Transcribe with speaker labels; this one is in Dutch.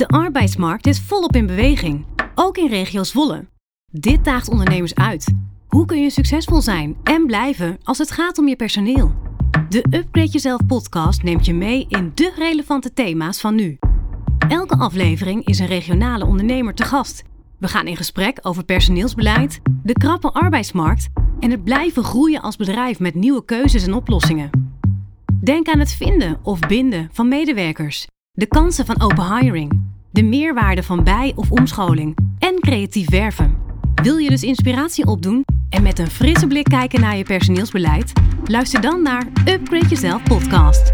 Speaker 1: De arbeidsmarkt is volop in beweging, ook in regio Zwolle. Dit daagt ondernemers uit. Hoe kun je succesvol zijn en blijven als het gaat om je personeel? De Upgrade Jezelf podcast neemt je mee in de relevante thema's van nu. Elke aflevering is een regionale ondernemer te gast. We gaan in gesprek over personeelsbeleid, de krappe arbeidsmarkt en het blijven groeien als bedrijf met nieuwe keuzes en oplossingen. Denk aan het vinden of binden van medewerkers, de kansen van open hiring, de meerwaarde van bij- of omscholing en creatief werven. Wil je dus inspiratie opdoen en met een frisse blik kijken naar je personeelsbeleid? Luister dan naar Upgrade Jezelf podcast.